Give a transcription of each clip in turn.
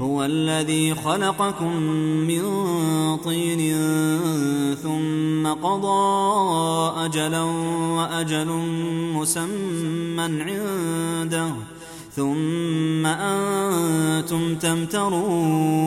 هو الذي خلقكم من طين ثم قضى أجلا وأجل مسمى عنده ثم أنتم تمترون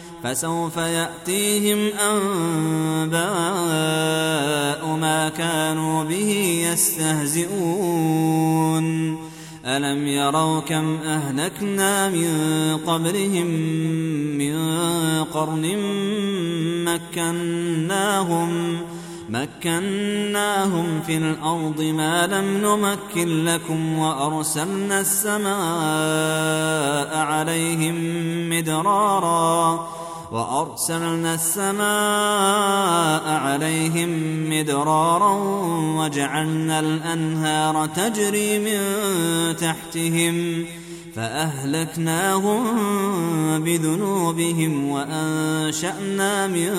فسوف يأتيهم أنباء ما كانوا به يستهزئون. ألم يروا كم أهلكنا من قبلهم من قرن مكناهم مكناهم في الأرض ما لم نمكن لكم وأرسلنا السماء عليهم مدرارا. وأرسلنا السماء عليهم مدرارا وجعلنا الأنهار تجري من تحتهم فأهلكناهم بذنوبهم وأنشأنا من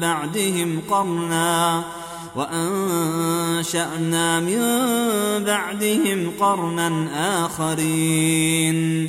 بعدهم قرنا وأنشأنا من بعدهم قرنا آخرين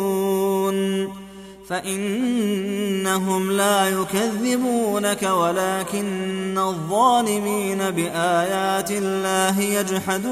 فإنهم لا يكذبونك ولكن الظالمين بآيات الله يجحدون.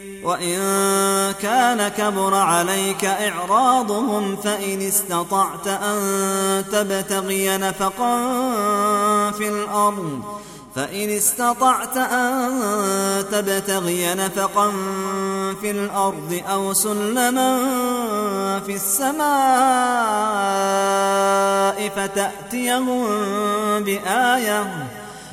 وإن كان كبر عليك إعراضهم فإن استطعت أن تبتغي نفقا في الأرض فإن استطعت أن تبتغي نفقا في الأرض أو سلما في السماء فتأتيهم بآية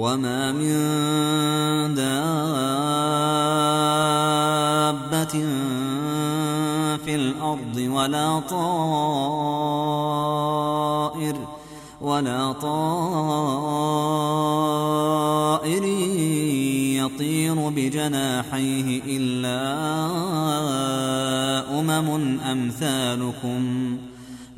وما من دابة في الأرض ولا طائر ولا طائر يطير بجناحيه إلا أمم أمثالكم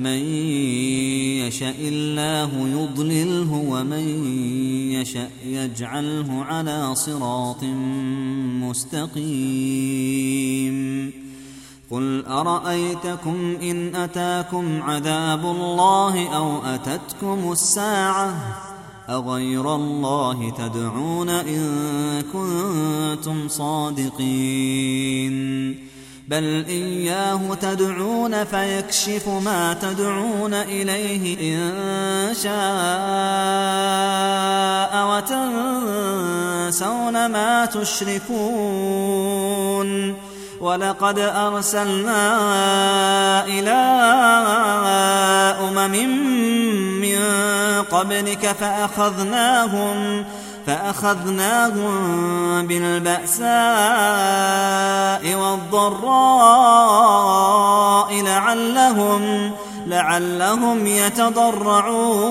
من يشاء الله يضلله ومن يشاء يجعله على صراط مستقيم. قل أرأيتكم إن أتاكم عذاب الله أو أتتكم الساعة؟ أغير الله تدعون إن كنتم صادقين. بل إياه تدعون فيكشف ما تدعون إليه إن شاء وتنسون ما تشركون ولقد أرسلنا إلى أمم من قبلك فأخذناهم فأخذناهم بالبأساء والضراء لعلهم لعلهم يتضرعون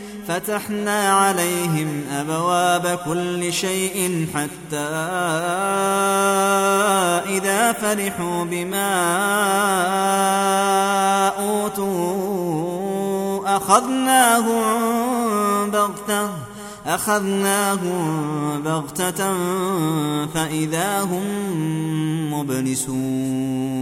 فتحنا عليهم أبواب كل شيء حتى إذا فرحوا بما أوتوا أخذناهم بغتة أخذناهم بغتة فإذا هم مبلسون.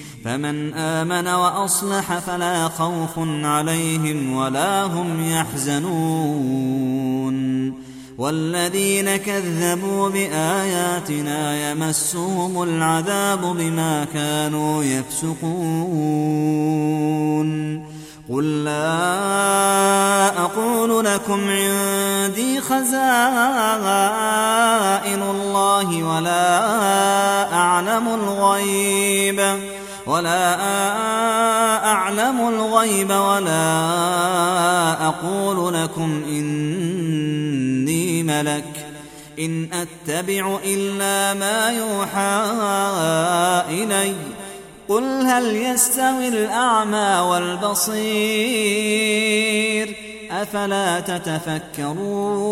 فمن آمن وأصلح فلا خوف عليهم ولا هم يحزنون. والذين كذبوا بآياتنا يمسهم العذاب بما كانوا يفسقون. قل لا أقول لكم عندي خزائن الله ولا أعلم الغيب. ولا أعلم الغيب ولا أقول لكم إني ملك إن أتبع إلا ما يوحى إلي قل هل يستوي الأعمى والبصير أفلا تتفكرون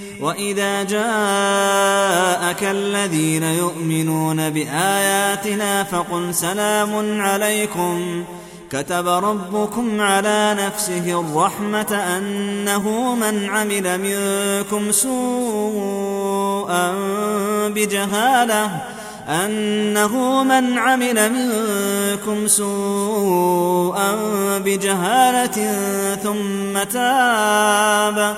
واذا جاءك الذين يؤمنون باياتنا فقل سلام عليكم كتب ربكم على نفسه الرحمه انه من عمل منكم سوءا بجهاله أنه من عمل منكم سوءا بجهالة ثم تاب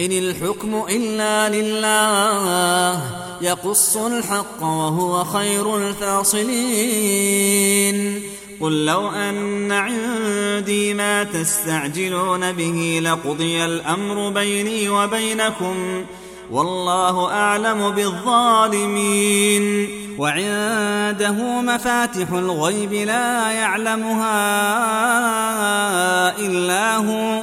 إن الحكم إلا لله يقص الحق وهو خير الفاصلين. قل لو أن عندي ما تستعجلون به لقضي الأمر بيني وبينكم والله أعلم بالظالمين. وعنده مفاتح الغيب لا يعلمها إلا هو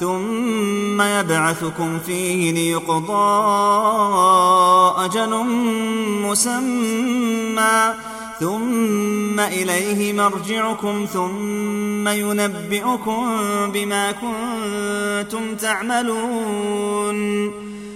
ثم يبعثكم فيه ليقضى أجل مسمى ثم إليه مرجعكم ثم ينبئكم بما كنتم تعملون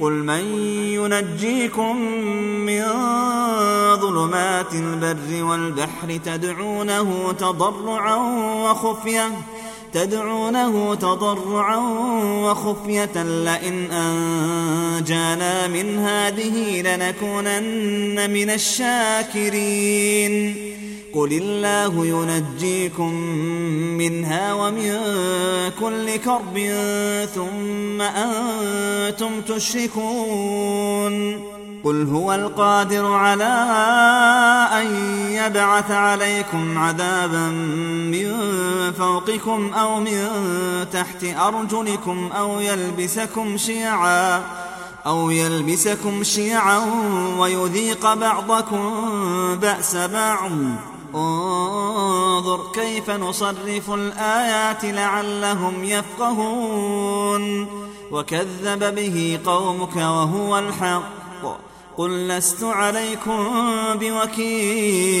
قل من ينجيكم من ظلمات البر والبحر تدعونه تضرعا وخفية تدعونه تضرعا وخفية لئن أنجانا من هذه لنكونن من الشاكرين. قل الله ينجيكم منها ومن كل كرب ثم أنتم تشركون. قل هو القادر على أن يبعث عليكم عذابا من فوقكم أو من تحت أرجلكم أو يلبسكم شيعا أو يلبسكم شيعا ويذيق بعضكم بأس بعض. انظر كيف نصرف الآيات لعلهم يفقهون. وكذب به قومك وهو الحق. قل لست عليكم بوكيل.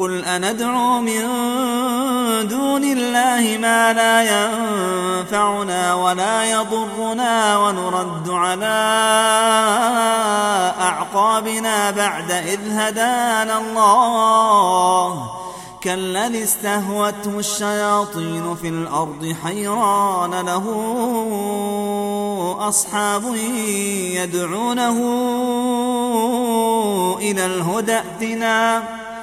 قل أندعو من دون الله ما لا ينفعنا ولا يضرنا ونرد على أعقابنا بعد إذ هدانا الله. كالذي استهوته الشياطين في الأرض حيران له أصحاب يدعونه إلى الهدى ائتنا.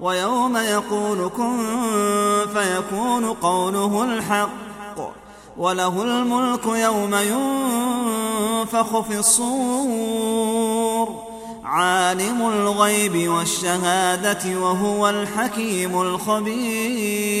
ويوم يقول كن فيكون قوله الحق وله الملك يوم ينفخ في الصور عالم الغيب والشهادة وهو الحكيم الخبير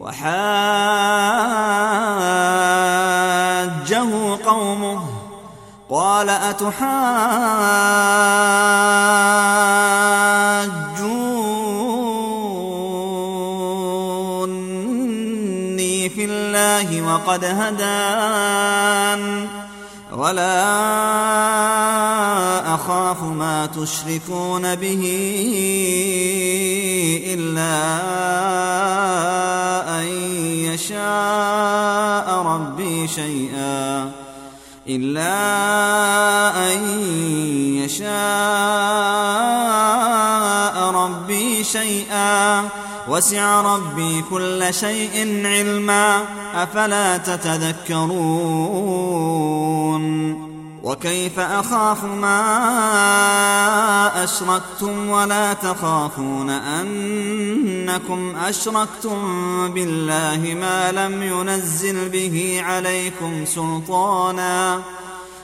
وحاجه قومه قال أتحاجوني في الله وقد هدان ولا أخاف ما تشركون به إلا أن يشاء ربي شيئا إلا أن يشاء ربي شيئا وسع ربي كل شيء علما أفلا تتذكرون وكيف أخاف ما أشركتم ولا تخافون أنكم أشركتم بالله ما لم ينزل به عليكم سلطانا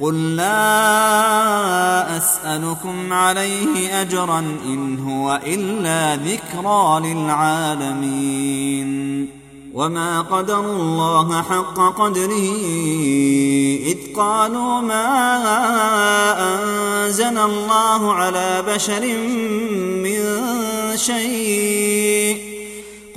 قل لا أسألكم عليه أجرا إن هو إلا ذكرى للعالمين. وما قدر الله حق قدره إذ قالوا ما أنزل الله على بشر من شيء.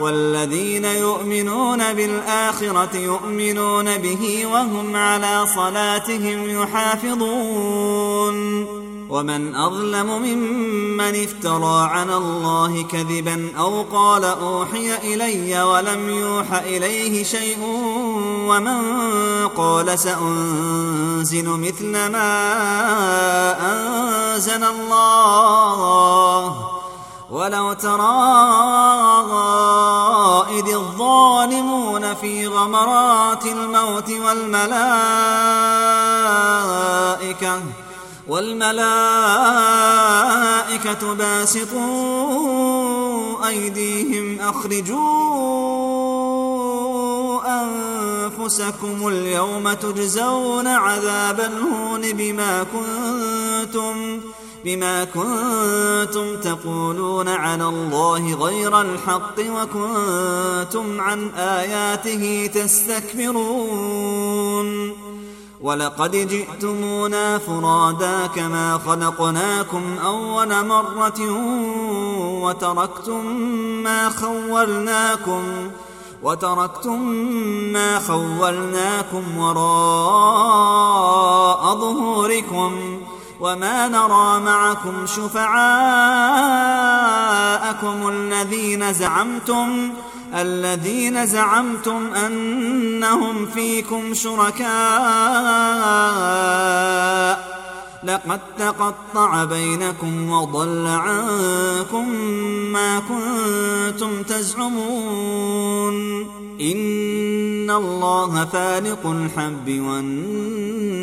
والذين يؤمنون بالآخرة يؤمنون به وهم على صلاتهم يحافظون. ومن أظلم ممن افترى على الله كذبا أو قال أوحي إلي ولم يوح إليه شيء ومن قال سأنزل مثل ما أنزل الله. ولو ترى إذ الظالمون في غمرات الموت والملائكة والملائكة باسطوا أيديهم أخرجوا أنفسكم اليوم تجزون عذاب الهون بما كنتم بما كنتم تقولون على الله غير الحق وكنتم عن آياته تستكبرون. ولقد جئتمونا فرادا كما خلقناكم أول مرة وتركتم ما خولناكم وتركتم ما خولناكم وراء ظهوركم. وما نرى معكم شفعاءكم الذين زعمتم الذين زعمتم أنهم فيكم شركاء لقد تقطع بينكم وضل عنكم ما كنتم تزعمون إن الله فالق الحب والنوى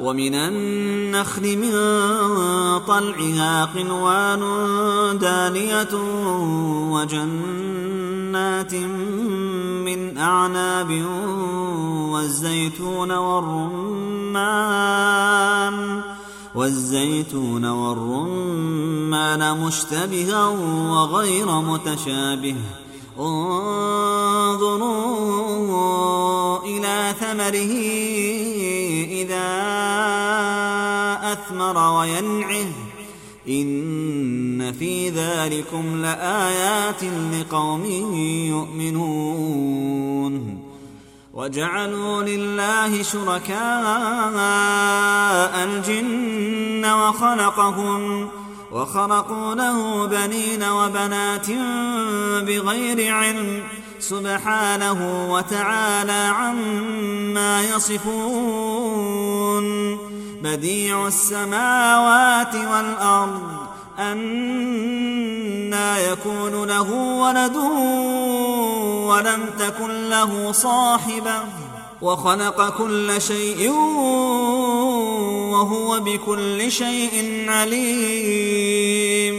ومن النخل من طلعها قنوان دانية وجنات من أعناب والزيتون والرمان والزيتون والرمان مشتبها وغير متشابه انظروا إلى ثمره إذا أثمر وينعه إن في ذلكم لآيات لقوم يؤمنون وجعلوا لله شركاء الجن وخلقهم وخرقوا له بنين وبنات بغير علم سبحانه وتعالى عما يصفون. بديع السماوات والأرض أنا يكون له ولد ولم تكن له صاحبة وخلق كل شيء وهو بكل شيء عليم.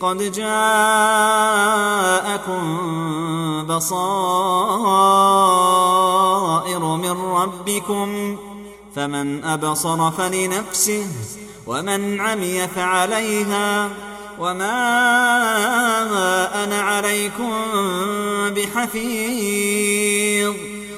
قد جاءكم بصائر من ربكم فمن أبصر فلنفسه ومن عمي فعليها وما أنا عليكم بحفيظ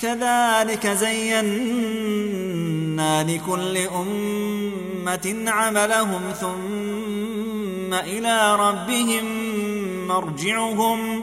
كذلك زينا لكل أمة عملهم ثم إلى ربهم مرجعهم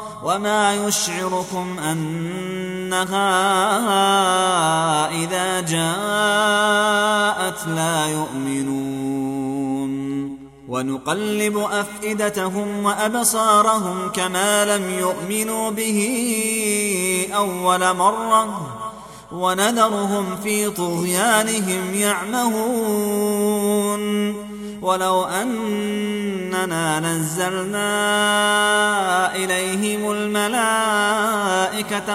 وما يشعركم أنها إذا جاءت لا يؤمنون. ونقلب أفئدتهم وأبصارهم كما لم يؤمنوا به أول مرة. ونذرهم في طغيانهم يعمهون. ولو أننا نزلنا إليهم الملائكة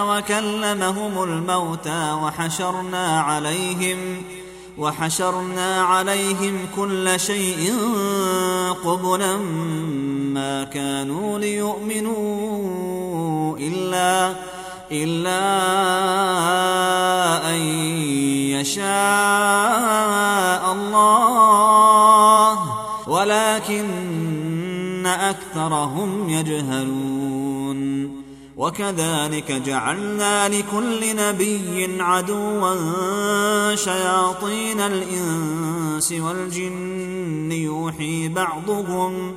وكلمهم الموتى وحشرنا عليهم وحشرنا عليهم كل شيء قبلا ما كانوا ليؤمنوا إلا إلا أن يشاء الله ولكن أكثرهم يجهلون. وكذلك جعلنا لكل نبي عدوا شياطين الإنس والجن يوحي بعضهم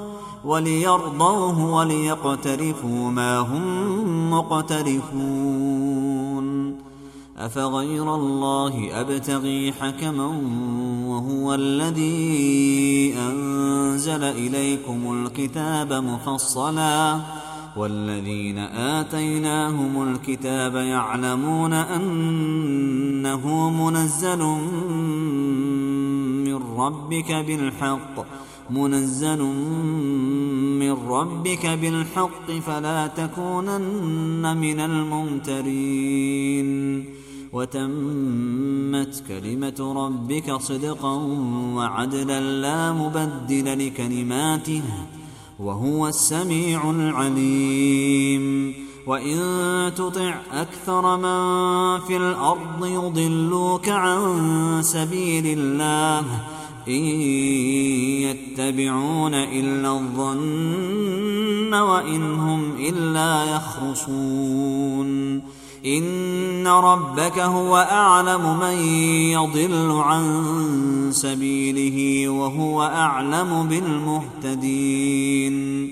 وليرضوه وليقترفوا ما هم مقترفون. أفغير الله أبتغي حكما وهو الذي أنزل إليكم الكتاب مفصلا. والذين آتيناهم الكتاب يعلمون أنه منزل من ربك بالحق. منزل من ربك بالحق فلا تكونن من الممترين. وتمت كلمة ربك صدقا وعدلا لا مبدل لكلماته وهو السميع العليم. وإن تطع أكثر من في الأرض يضلوك عن سبيل الله إن يتبعون إلا الظن وإن هم إلا يخرصون. إن ربك هو أعلم من يضل عن سبيله وهو أعلم بالمهتدين.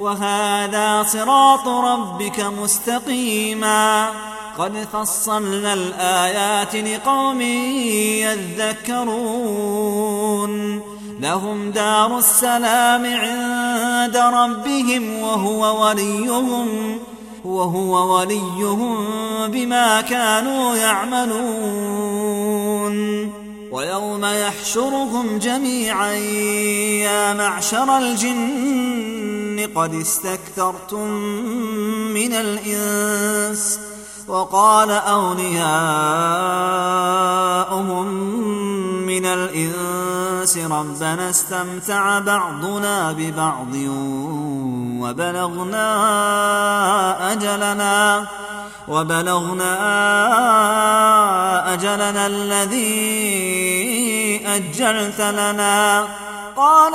وهذا صراط ربك مستقيما. قد فصلنا الآيات لقوم يذكرون. لهم دار السلام عند ربهم وهو وليهم وهو وليهم بما كانوا يعملون. ويوم يحشرهم جميعا يا معشر الجن قد استكثرتم من الإنس وقال أولياؤهم من الإنس ربنا استمتع بعضنا ببعض وبلغنا أجلنا وبلغنا أجلنا الذي أجلت لنا قال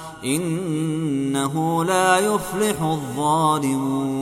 إنه لا يفلح الظالمون.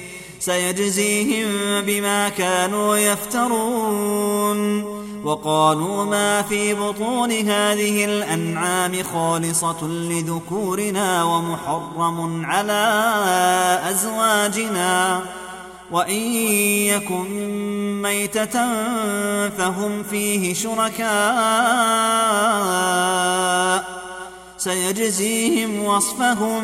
سيجزيهم بما كانوا يفترون. وقالوا ما في بطون هذه الأنعام خالصة لذكورنا ومحرم على أزواجنا. وإن يكن ميتة فهم فيه شركاء. سيجزيهم وصفهم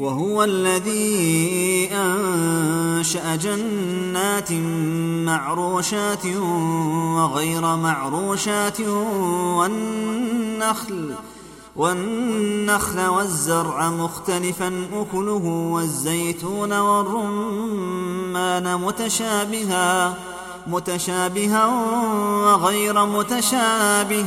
وهو الذي أنشأ جنات معروشات وغير معروشات والنخل والنخل والزرع مختلفا أكله والزيتون والرمان متشابها متشابها وغير متشابه.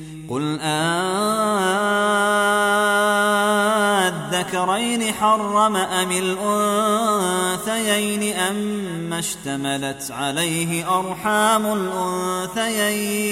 قل آذكرين حرم أم الأنثيين أم اشتملت عليه أرحام الأنثيين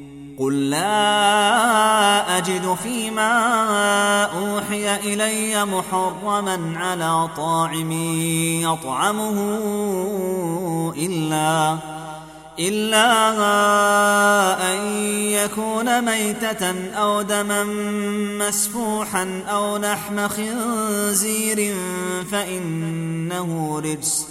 قل لا أجد فيما أوحي إلي محرما على طاعم يطعمه إلا إلا أن يكون ميتة أو دما مسفوحا أو لحم خنزير فإنه رجس.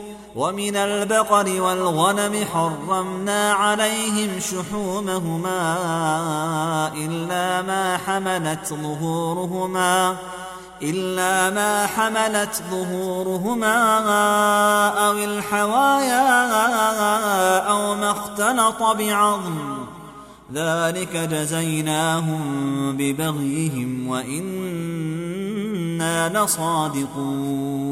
ومن البقر والغنم حرمنا عليهم شحومهما إلا ما حملت ظهورهما إلا ما حملت ظهورهما أو الحوايا أو ما اختلط بعظم. ذلك جزيناهم ببغيهم وإنا لصادقون.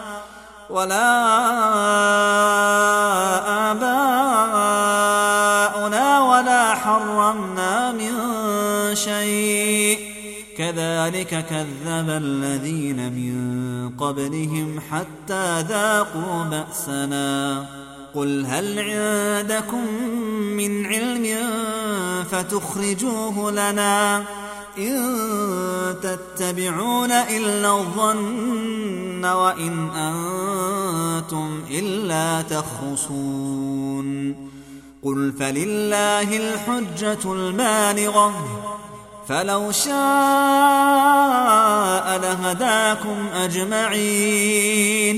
ولا آباؤنا ولا حرمنا من شيء. كذلك كذب الذين من قبلهم حتى ذاقوا بأسنا. قل هل عندكم من علم فتخرجوه لنا؟ إن تتبعون إلا الظن وإن أنتم إلا تخرصون. قل فلله الحجة البالغة فلو شاء لهداكم أجمعين.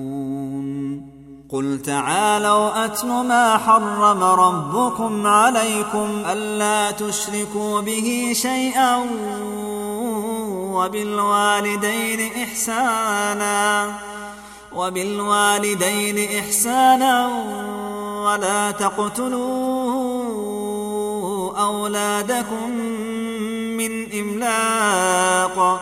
قل تعالوا أتل ما حرم ربكم عليكم ألا تشركوا به شيئا وبالوالدين إحساناً وبالوالدين إحسانا ولا تقتلوا أولادكم من إملاق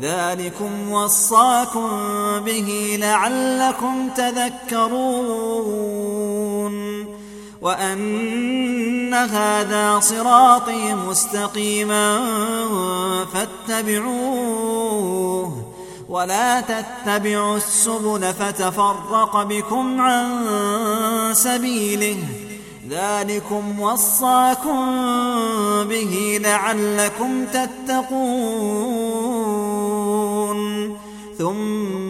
ذلكم وصاكم به لعلكم تذكرون وأن هذا صراطي مستقيما فاتبعوه ولا تتبعوا السبل فتفرق بكم عن سبيله ذلكم وصاكم به لعلكم تتقون. ثم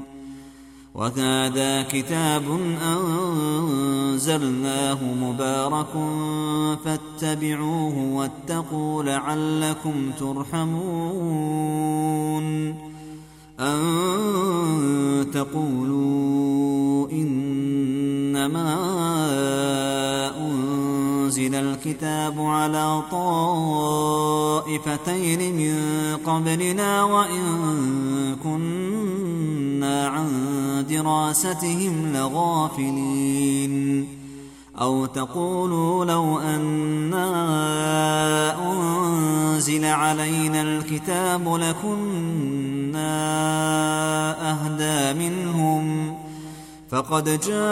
وهذا كتاب أنزلناه مبارك فاتبعوه واتقوا لعلكم ترحمون أن تقولوا إنما أنزل الكتاب على طائفتين من قبلنا وإن كنا عن دراستهم لغافلين. أو تقولوا لو أنا أنزل علينا الكتاب لكنا أهدى منهم فقد جاءكم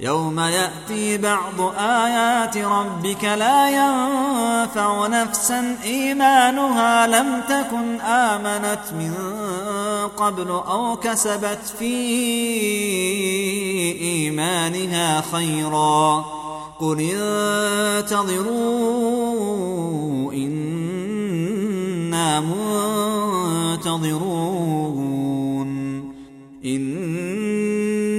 يوم يأتي بعض آيات ربك لا ينفع نفسا إيمانها لم تكن آمنت من قبل أو كسبت في إيمانها خيرا قل انتظروا إنا منتظرون إن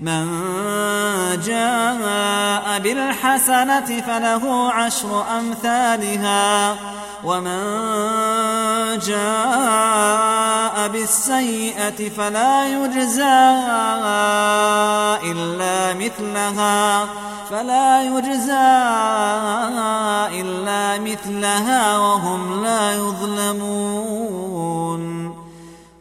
من جاء بالحسنة فله عشر أمثالها ومن جاء بالسيئة فلا يجزى إلا مثلها فلا يجزى إلا مثلها وهم لا يظلمون.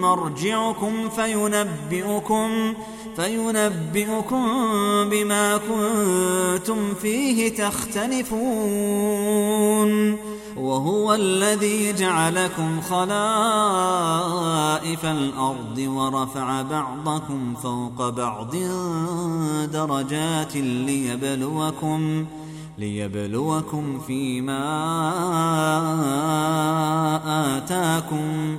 مرجعكم فينبئكم فينبئكم بما كنتم فيه تختلفون. وهو الذي جعلكم خلائف الأرض ورفع بعضكم فوق بعض درجات ليبلوكم ليبلوكم فيما آتاكم.